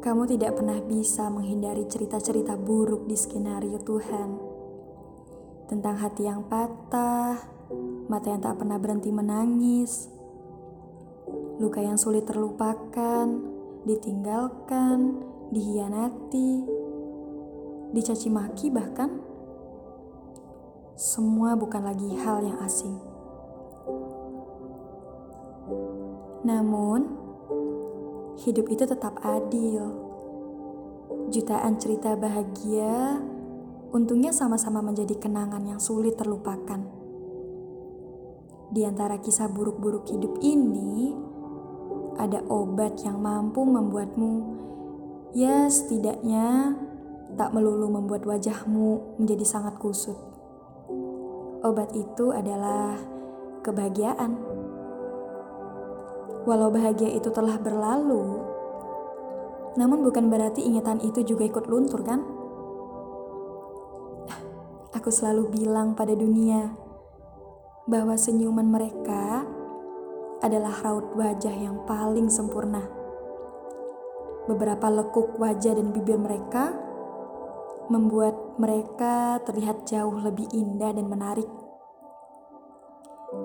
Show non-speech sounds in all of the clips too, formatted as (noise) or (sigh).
Kamu tidak pernah bisa menghindari cerita-cerita buruk di skenario Tuhan. Tentang hati yang patah, mata yang tak pernah berhenti menangis, luka yang sulit terlupakan, ditinggalkan, dihianati, dicaci maki bahkan. Semua bukan lagi hal yang asing. Namun, hidup itu tetap adil. Jutaan cerita bahagia untungnya sama-sama menjadi kenangan yang sulit terlupakan. Di antara kisah buruk-buruk hidup ini, ada obat yang mampu membuatmu, ya setidaknya tak melulu membuat wajahmu menjadi sangat kusut. Obat itu adalah kebahagiaan. Walau bahagia itu telah berlalu, namun bukan berarti ingatan itu juga ikut luntur, kan? Aku selalu bilang pada dunia bahwa senyuman mereka adalah raut wajah yang paling sempurna. Beberapa lekuk wajah dan bibir mereka membuat mereka terlihat jauh lebih indah dan menarik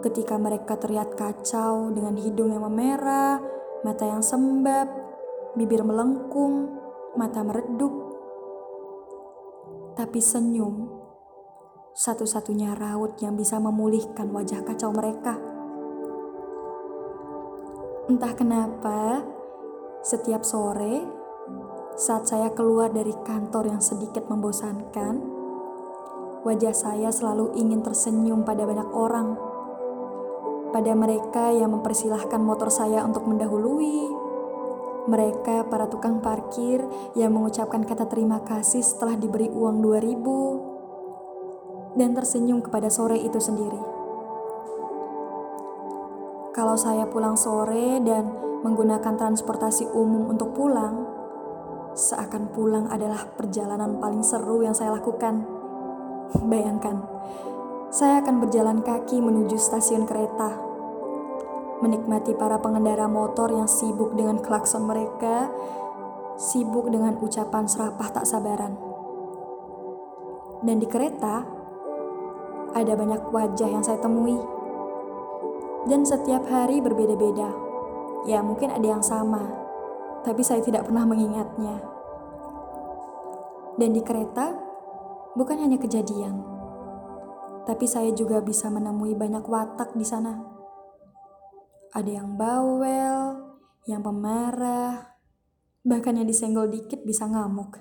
ketika mereka terlihat kacau dengan hidung yang memerah, mata yang sembab, bibir melengkung, mata meredup. Tapi senyum, satu-satunya raut yang bisa memulihkan wajah kacau mereka. Entah kenapa, setiap sore saat saya keluar dari kantor yang sedikit membosankan, wajah saya selalu ingin tersenyum pada banyak orang pada mereka yang mempersilahkan motor saya untuk mendahului, mereka para tukang parkir yang mengucapkan kata terima kasih setelah diberi uang 2000 dan tersenyum kepada sore itu sendiri. Kalau saya pulang sore dan menggunakan transportasi umum untuk pulang, seakan pulang adalah perjalanan paling seru yang saya lakukan. Bayangkan, saya akan berjalan kaki menuju stasiun kereta menikmati para pengendara motor yang sibuk dengan klakson mereka, sibuk dengan ucapan serapah tak sabaran. Dan di kereta, ada banyak wajah yang saya temui. Dan setiap hari berbeda-beda. Ya mungkin ada yang sama, tapi saya tidak pernah mengingatnya. Dan di kereta, bukan hanya kejadian, tapi saya juga bisa menemui banyak watak di sana ada yang bawel, yang pemarah, bahkan yang disenggol dikit bisa ngamuk.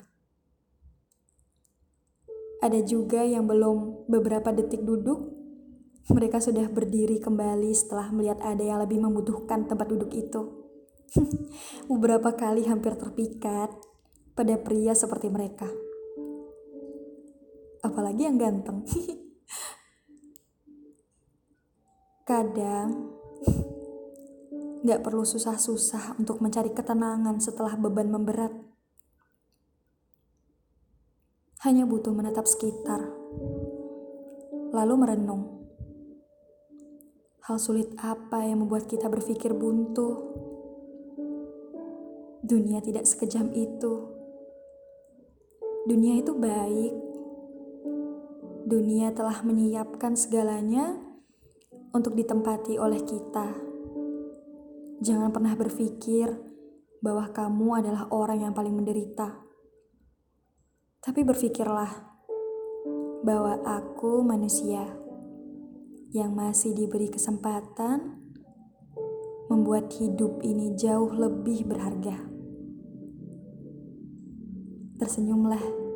Ada juga yang belum beberapa detik duduk, mereka sudah berdiri kembali setelah melihat ada yang lebih membutuhkan tempat duduk itu. (laughs) beberapa kali hampir terpikat pada pria seperti mereka. Apalagi yang ganteng. (laughs) Kadang Gak perlu susah-susah untuk mencari ketenangan setelah beban memberat. Hanya butuh menatap sekitar, lalu merenung. Hal sulit apa yang membuat kita berpikir buntu? Dunia tidak sekejam itu. Dunia itu baik. Dunia telah menyiapkan segalanya untuk ditempati oleh kita. Jangan pernah berpikir bahwa kamu adalah orang yang paling menderita. Tapi berpikirlah bahwa aku manusia yang masih diberi kesempatan membuat hidup ini jauh lebih berharga. Tersenyumlah.